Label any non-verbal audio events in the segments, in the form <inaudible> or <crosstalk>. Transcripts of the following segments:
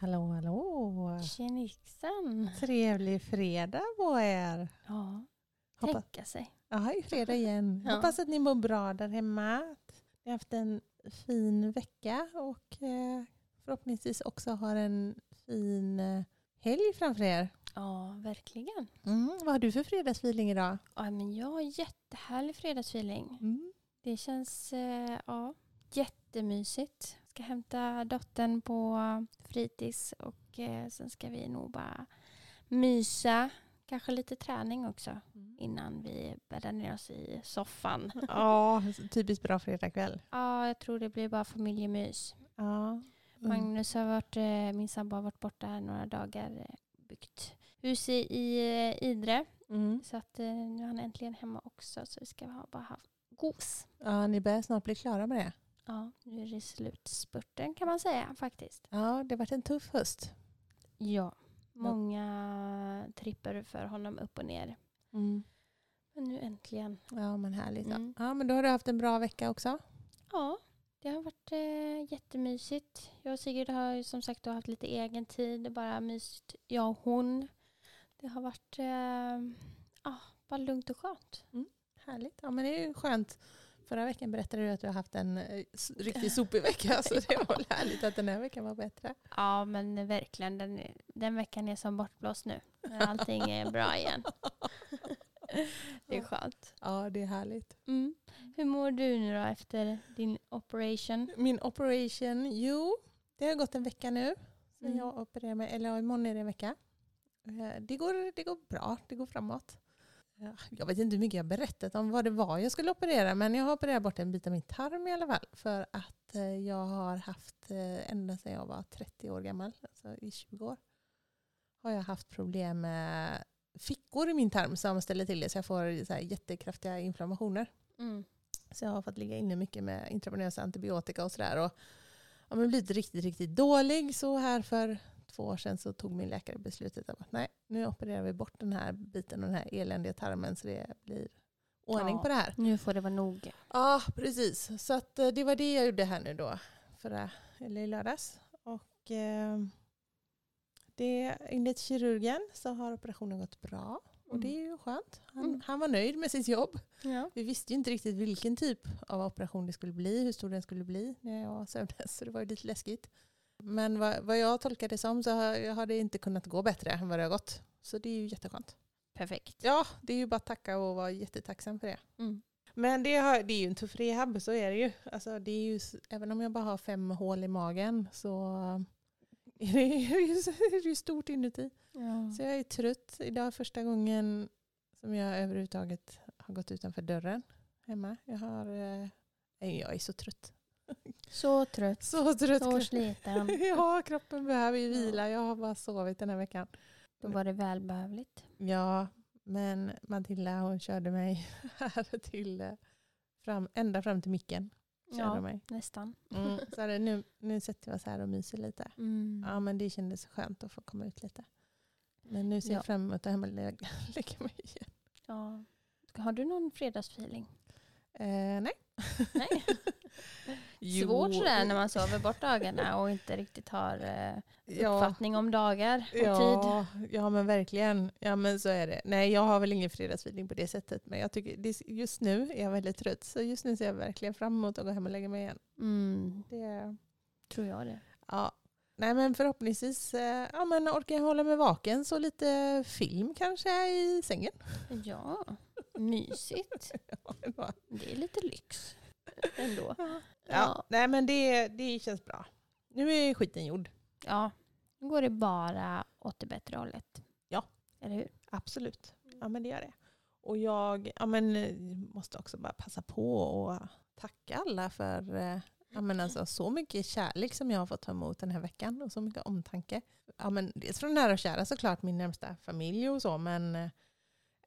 Hallå, hallå! Tjenixen! Trevlig fredag på er! Ja, Hoppa- tänka sig. Ja, det är fredag igen. Ja. Hoppas att ni mår bra där hemma. Ni har haft en fin vecka och eh, förhoppningsvis också har en fin eh, helg framför er. Ja, verkligen. Mm, vad har du för fredagsfeeling idag? Ja, men jag har jättehärlig fredagsfeeling. Mm. Det känns eh, ja, jättemysigt. Ska hämta dottern på fritids och eh, sen ska vi nog bara mysa. Kanske lite träning också innan vi bäddar ner oss i soffan. <laughs> Ja, typiskt bra fredagkväll. Ja, jag tror det blir bara familjemys. Ja. Mm. Magnus har varit, eh, min sambo har varit borta här några dagar. eh, Byggt hus i, i eh, Idre. Mm. Så att nu är han äntligen hemma också. Så vi ska ha, bara ha gos. ja, ni börjar snart bli klara med det. Ja, nu är det slutspurten kan man säga faktiskt. Ja, det har varit en tuff höst. Ja, många tripper för honom upp och ner. Mm. Men nu äntligen. Ja, men härligt. Mm. Ja, men då har du haft en bra vecka också. Ja, det har varit eh, jättemysigt. Jag och Sigrid har ju som sagt haft lite egen tid. Bara myst, jag och hon. Det har varit eh, ja, bara lugnt och skönt. Härligt. Ja, men det är ju skönt. Förra veckan berättade du att du har haft en eh, riktigt sopig vecka. <laughs> Så det var väl härligt att den här veckan var bättre. Ja, men verkligen. Den, den veckan är som bortblåst nu. När allting är bra igen. <laughs> Det är skönt. Ja, det är härligt. Mm. Hur mår du nu då efter din operation? Min operation, jo, det har gått en vecka nu. Sen Mm. jag opererade mig, eller imorgon är det en vecka. Eh, Det går, det går bra, det går framåt. Ja, Jag vet inte hur mycket jag berättat om vad det var jag skulle operera, men jag har opererat bort en bit av min tarm i alla fall. För att eh, jag har haft, eh, ända sedan jag var 30 år gammal, alltså i 20 år, har jag haft problem med fickor i min tarm som ställer till det så jag får så jättekraftiga inflammationer. Mm. Så jag har fått ligga inne mycket med intravenösa antibiotika och sådär. Och ja, men blivit riktigt, riktigt dålig. Så här för två år sedan så tog min läkare beslutet att nej, nu opererar vi bort den här biten och den här eländiga tarmen så det blir ordning Ja. på det här. Nu får det vara nog. Ja, precis. Så att, eh, det var det jag gjorde här nu då, förra, eller i lördags. Och eh, det, enligt kirurgen så har operationen gått bra. Och det är ju skönt. Han, Mm. han var nöjd med sitt jobb. Ja. Vi visste ju inte riktigt vilken typ av operation det skulle bli, hur stor den skulle bli när jag sövdes, så det var ju lite läskigt. Men vad, vad jag tolkade det som så har, har det inte kunnat gå bättre än vad det har gått. Så det är ju jätteskönt. Perfekt. Ja, det är ju bara att tacka och vara jättetacksam för det. Mm. Men det, har, det är ju en tuff rehab, så är det ju. Alltså, det är ju även om jag bara har fem hål i magen så <laughs> är det <laughs> ju, stort inuti. Ja. Så jag är trött. Idag är första gången som jag överhuvudtaget har gått utanför dörren hemma. Jag, har, eh, jag är så trött. Så trött. Så trött. Så sliten. <laughs> Ja, kroppen behöver ju vila. Jag har bara sovit den här veckan. Då var det välbehövligt. Ja, men Matilda hon körde mig <laughs> här till eh, fram, ända fram till micken. Körde Ja, mig. nästan. Mm. <laughs> Så det, nu, nu sätter vi oss här och myser lite. Mm. Ja, men det kändes skönt att få komma ut lite. Men nu ser Ja. jag fram emot att hem och lägga mig igen. Ja. Har du någon fredagsfeeling? Eh, nej. Nej. <laughs> Svårt sådär när man sover bort dagarna och inte riktigt har eh, ja, uppfattning om dagar och tid. ja, ja, men verkligen. Ja, men så är det. Nej, jag har väl ingen fredagsfeeling på det sättet. Men jag tycker, just nu är jag väldigt trött. Så just nu ser jag verkligen fram emot att gå hem och lägga mig igen. Mm, Det, tror jag det. ja. Nej, men förhoppningsvis eh, ja, men orkar jag hålla mig vaken. Så lite film kanske i sängen. Ja, mysigt. <laughs> Ja, det var- Det är lite lyx ändå. ja. Nej, men det, det känns bra. Nu är skiten gjord. Ja, nu går det bara åt det bättre hållet. Ja. Eller hur? Absolut. Ja, men det gör det. Och jag ja, men, eh, måste också bara passa på och tacka alla för eh, Ja, men alltså, så mycket kärlek som jag har fått ta emot den här veckan och så mycket omtanke. Ja, men dels från nära och kära såklart, min närmsta familj och så, men eh,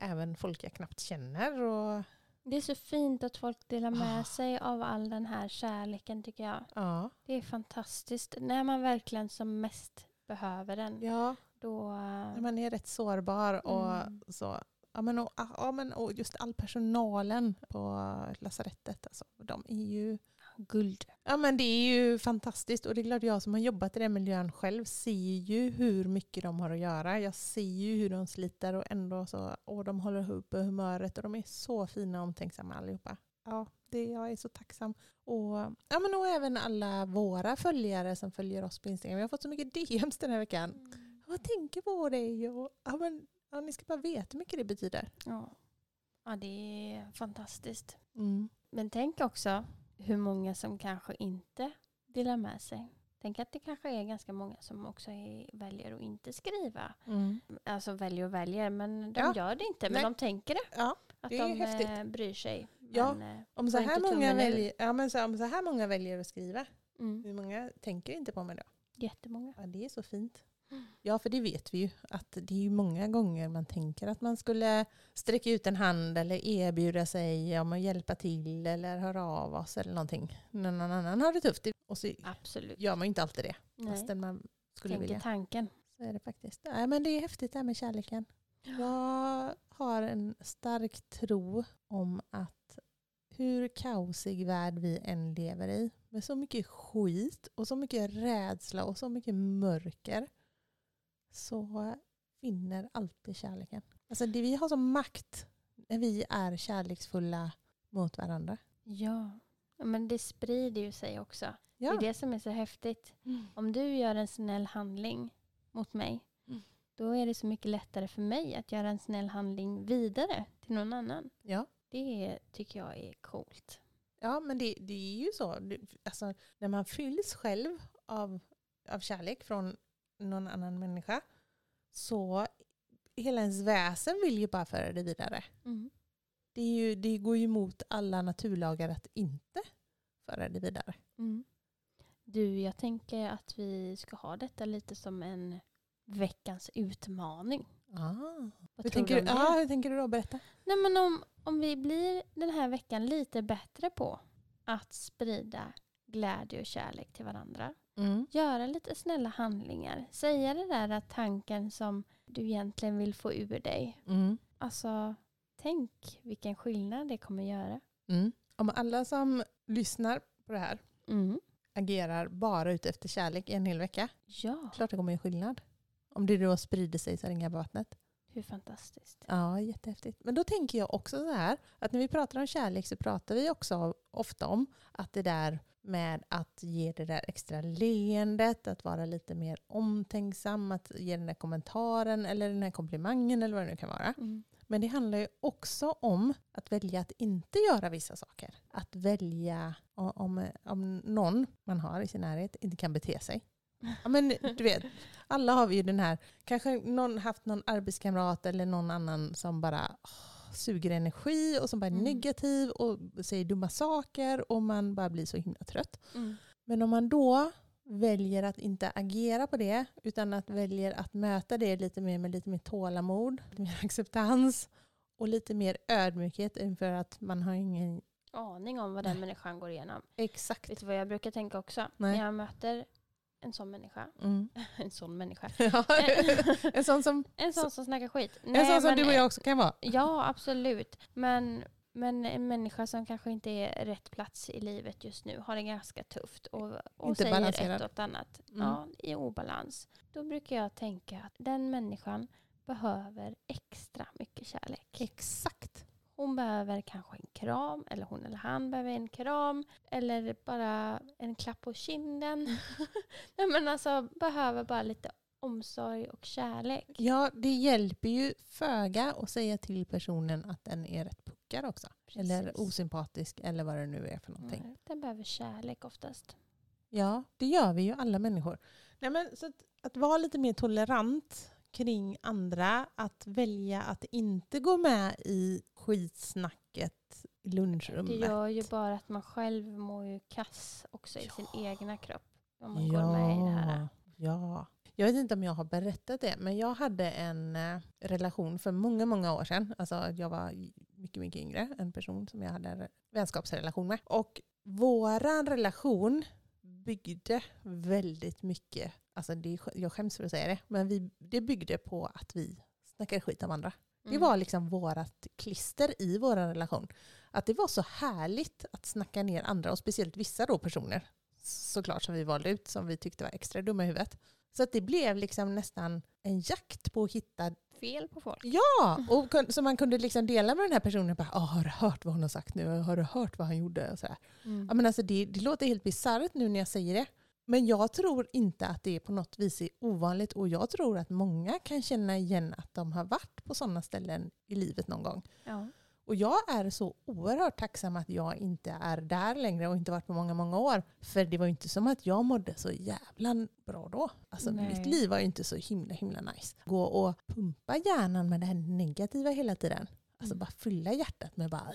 även folk jag knappt känner. Och, Det är så fint att folk delar med Ah. sig av all den här kärleken tycker jag. ja, Det är fantastiskt. När man verkligen som mest behöver den. ja, Då... när man är rätt sårbar och Mm. så. Ja, men, och, ja, men, och just all personalen på lasarettet, alltså, de är ju Guld. Ja men det är ju fantastiskt och det är klart jag som har jobbat i den miljön själv ser ju hur mycket de har att göra. Jag ser ju hur de sliter och ändå så, och de håller uppe humöret och de är så fina och omtänksamma allihopa. Ja, det, jag är så tacksam. Och, ja, men och även alla våra följare som följer oss på Instagram. Jag har fått så mycket DMs den här veckan. Jag tänker på dig och ja, men, ja, ni ska bara veta hur mycket det betyder. Ja. ja, det är fantastiskt. Mm. Men tänk också hur många som kanske inte delar med sig. Tänk att det kanske är ganska många som också är, väljer att inte skriva. Mm. Alltså väljer och väljer, men de Ja. gör det inte. Men Nej. de tänker det. Ja, Att Det är de häftigt. eh, bryr sig. Ja, Men, eh, om så, här många väljer, ja, men så, om så här många väljer att skriva, mm, hur många tänker inte på mig då? jättemånga. Ja, det är så fint. Ja, för det vet vi ju. Att det är ju många gånger man tänker att man skulle sträcka ut en hand eller erbjuda sig om att hjälpa till eller höra av oss eller någonting. När någon annan har det tufft. Och så Absolut. gör man ju inte alltid det. Nej. Fastän man skulle Tänker vilja. tanken. Så är det faktiskt. Nej, men det är häftigt det här med kärleken. Jag har en stark tro om att hur kaosig värld vi än lever i, med så mycket skit och så mycket rädsla och så mycket mörker, så vinner alltid kärleken. Alltså det vi har som makt när vi är kärleksfulla mot varandra. Ja. Men det sprider ju sig också. Det Ja. är det som är så häftigt. Om du gör en snäll handling mot mig, Mm. då är det så mycket lättare för mig att göra en snäll handling vidare till någon annan. Ja. Det tycker jag är coolt. Ja, men det, det är ju så. Det, alltså, när man fylls själv av, av kärlek från någon annan människa så hela ens väsen vill ju bara föra det vidare. Det, är ju, det går ju emot alla naturlagar att inte föra det vidare. Mm. Du, jag tänker att vi ska ha detta lite som en veckans utmaning. Ah. Hur, tänker du det? ja, hur tänker du då? Berätta. Nej, men om, om vi blir den här veckan lite bättre på att sprida glädje och kärlek till varandra. Mm. Göra lite snälla handlingar. Säga det där att tanken som du egentligen vill få ur dig. Mm. Alltså, tänk vilken skillnad det kommer göra. Mm. Om alla som lyssnar på det här Mm. agerar bara ute efter kärlek i en hel vecka, Ja, klart det kommer göra skillnad. Om det då sprider sig så ringar vattnet. hur fantastiskt. Ja, jättehäftigt. Men då tänker jag också så här, att när vi pratar om kärlek så pratar vi också ofta om att det där med att ge det där extra leendet, att vara lite mer omtänksam, att ge den där kommentaren eller den här komplimangen eller vad det nu kan vara. Mm. Men det handlar ju också om att välja att inte göra vissa saker. Att välja om, om någon man har i sin närhet inte kan bete sig. Ja, men du vet, alla har vi ju den här, kanske någon haft någon arbetskamrat eller någon annan som bara åh, suger energi och som bara är Mm. negativ och säger dumma saker och man bara blir så himla trött. Mm. Men om man då väljer att inte agera på det utan att väljer att möta det lite mer med lite mer tålamod, lite mer <laughs> acceptans och lite mer ödmjukhet inför att man har ingen Aning om vad den Nej. människan går igenom. exakt. Vet du vad jag brukar tänka också? Nej. När jag möter en sån människa. Mm. <laughs> En sån människa. <laughs> Ja, <laughs> en sån som, En sån som snackar skit. en sån som du och jag också kan vara. Ja, absolut. Men, men en människa som kanske inte är rätt plats i livet just nu har det ganska tufft och, och Inte säger balanserad. ett åt annat. Mm. Ja, i obalans. Då brukar jag tänka att den människan behöver extra mycket kärlek. Exakt. Hon behöver kanske en kram, eller hon eller han behöver en kram, eller bara en klapp på kinden. <laughs> Nej, men alltså behöver bara lite omsorg och kärlek. Ja, det hjälper ju föga att säga till personen att den är rätt puckad också. Eller Precis. osympatisk eller vad det nu är för någonting. Nej, Den behöver kärlek oftast. Ja, det gör vi ju alla människor. Nej, men, så att, att vara lite mer tolerant kring andra, att välja att inte gå med i skitsnacket i lunchrummet. Det gör ju bara att man själv mår ju kass också i sin Ja. egna kropp. Om man går med i det här. Ja. Jag vet inte om jag har berättat det, men jag hade en eh, relation för många, många år sedan. Alltså jag var mycket, mycket yngre. En person som jag hade en vänskapsrelation med. Och våran relation byggde väldigt mycket, alltså det, jag skäms för att säga det, men vi, det byggde på att vi snackade skit om andra. Det Mm. var liksom vårat klister i vår relation. Att det var så härligt att snacka ner andra och speciellt vissa då personer såklart som vi valde ut som vi tyckte var extra dumma i huvudet. Så att det blev liksom nästan en jakt på att hitta, fel på folk. ja, och så man kunde liksom dela med den här personen. Bara, "Ah, har du hört vad hon har sagt nu? Har du hört vad han gjorde? Och så. Mm. Ja, men alltså det, det låter helt bisarrt nu när jag säger det. Men jag tror inte att det på något vis är ovanligt och jag tror att många kan känna igen att de har varit på sådana ställen i livet någon gång. Ja. Och jag är så oerhört tacksam att jag inte är där längre och inte varit på många, många år. För det var ju inte som att jag mådde så jävla bra då. Alltså Nej. mitt liv var ju inte så himla, himla nice. Gå och pumpa hjärnan med det här negativa hela tiden. Alltså Mm. bara fylla hjärtat med bara...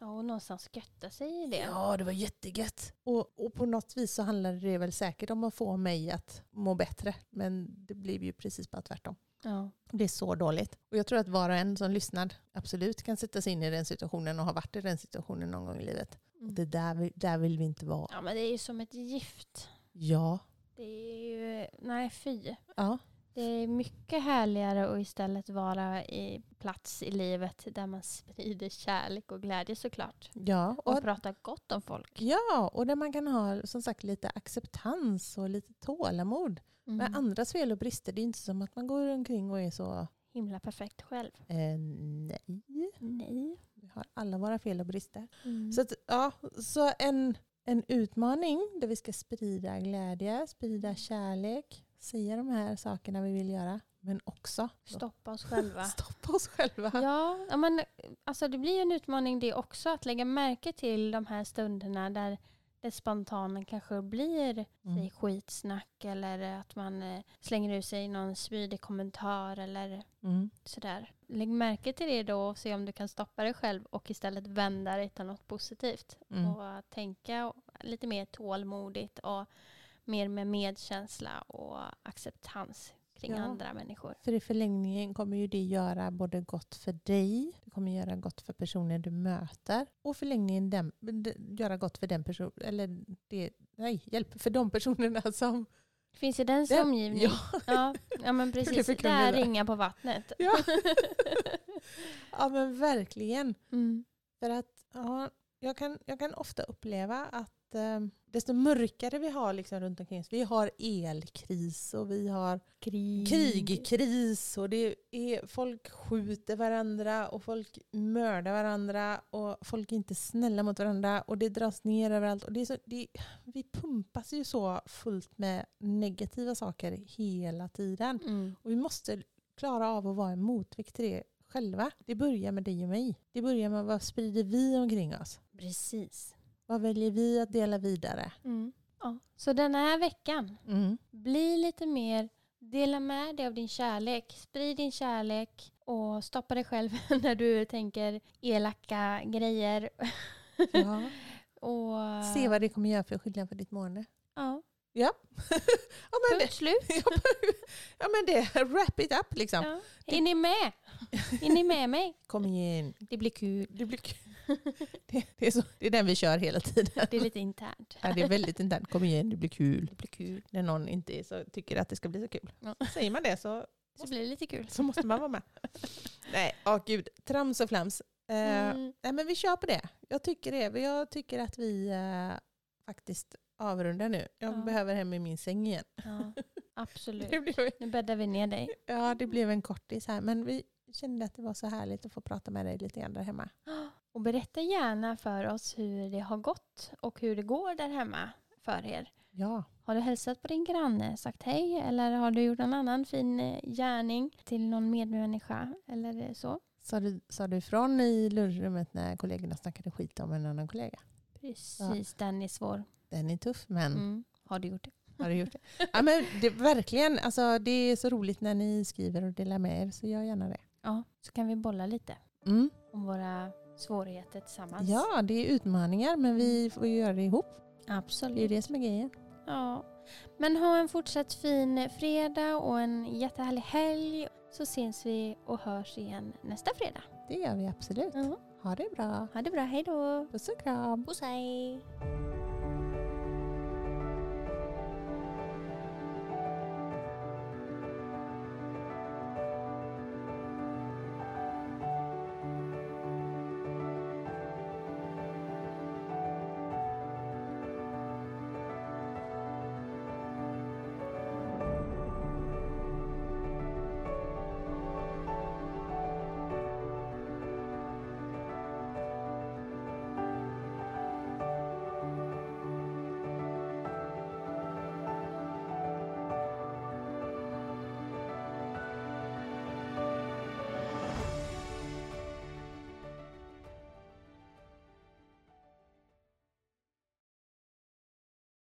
Ja, och någonstans götta sig i det. Ja, det var jättegött. Och, och på något vis så handlade det väl säkert om att få mig att må bättre. Men det blev ju precis bara tvärtom. Ja. Det är så dåligt. Och jag tror att var och en som lyssnar absolut kan sätta sig in i den situationen och har varit i den situationen någon gång i livet. Och det där, vi- där vill vi inte vara. ja, men det är ju som ett gift. Ja. Det är ju, nej fy. Ja. Det är mycket härligare att istället vara i plats i livet där man sprider kärlek och glädje såklart. Ja. Och, Och, pratar gott om folk. ja, och där man kan ha som sagt lite acceptans och lite tålamod. Mm. med andras fel och brister. Det är inte som att man går omkring och är så, Himla perfekt själv. eh, nej. Nej. Vi har alla våra fel och brister. Mm. Så, att, ja, så en, en utmaning där vi ska sprida glädje, sprida kärlek, säga de här sakerna vi vill göra. Men också Stoppa oss själva. <laughs> stoppa oss själva. Ja, men alltså det blir en utmaning det också att lägga märke till de här stunderna där det spontana kanske blir Mm. säg, skitsnack eller att man eh, slänger ur sig någon spydig kommentar eller Mm. sådär. Lägg märke till det då och se om du kan stoppa dig själv och istället vända det till något positivt. Mm. Och tänka lite mer tålmodigt och mer med medkänsla och acceptans kring Ja. andra människor. För i förlängningen kommer ju det göra både gott för dig, det kommer göra gott för personer du möter och förlängningen den, d- göra gott för den person, eller det, nej, hjälp, för de personerna <laughs> som... Finns i Den- omgivning. Ja, Ja, ja men <laughs> precis. Det är där. ringa på vattnet. <laughs> ja. ja men verkligen. Mm. För att ja, jag, kan, jag kan ofta uppleva att eh, desto mörkare vi har liksom runt omkring oss, vi har elkris och vi har Krig. krigkris och det är, folk skjuter varandra och folk mördar varandra och folk är inte snälla mot varandra och det dras ner överallt. Och det är så, det, vi pumpas ju så fullt med negativa saker hela tiden. Mm. Och vi måste klara av att vara en motvikt till det själva. Det börjar med dig och mig. Det börjar med vad sprider vi omkring oss? Precis. Vad väljer vi att dela vidare? Mm. Ja. Så den här veckan, Mm. bli lite mer, dela med dig av din kärlek. Sprid din kärlek och stoppa dig själv <laughs> när du tänker elaka grejer. Ja. <laughs> och, Se vad det kommer göra för skillnad för ditt mående. Ja, Ja. <laughs> ja, men det, punkt slut. ja men det, wrap it up liksom. Ja. Är ni med? Är ni med mig? Kom igen. Det blir kul. Det, blir kul. <laughs> det, det, är så, det är den vi kör hela tiden. Det är lite internt. Ja, det är väldigt internt. Kom igen, det blir kul. Det blir kul. När någon inte är så, tycker att det ska bli så kul. Ja. Säger man det så, <laughs> Så blir det lite kul. så måste man vara med. Nej, åh gud. Trams och flams. Eh, Mm. Nej, men vi kör på det. Jag tycker det. Jag tycker att vi eh, faktiskt avrundar nu. Jag Ja. behöver hem i min säng igen. Ja, absolut. <laughs> Blev, Nu bäddar vi ner dig. ja, det blev en kortis här. Men vi kände att det var så härligt att få prata med dig lite grann där hemma. <gasps> Och berätta gärna för oss hur det har gått och hur det går där hemma för er. Ja, Har du hälsat på din granne, sagt hej eller har du gjort någon annan fin eh, gärning till någon medmänniska eller så? sa du, sa du ifrån i lunchrummet när kollegorna snackade skit om en annan kollega? Precis, den är svår. Den är tuff, men Mm. Har du gjort det? har du gjort det? Ja, men det verkligen, alltså, det är så roligt när ni skriver och delar med er, så gör gärna det. Ja, så kan vi bolla lite Mm. om våra svårigheter tillsammans. Ja, det är utmaningar men vi får ju göra det ihop. Det är absolut. det som är grejen. Ja. Men ha en fortsatt fin fredag och en jättehärlig helg. Så syns vi och hörs igen nästa fredag. Det gör vi absolut. Ja. Ha det bra. Ha det bra, hej då! Puss och kram. Puss hej!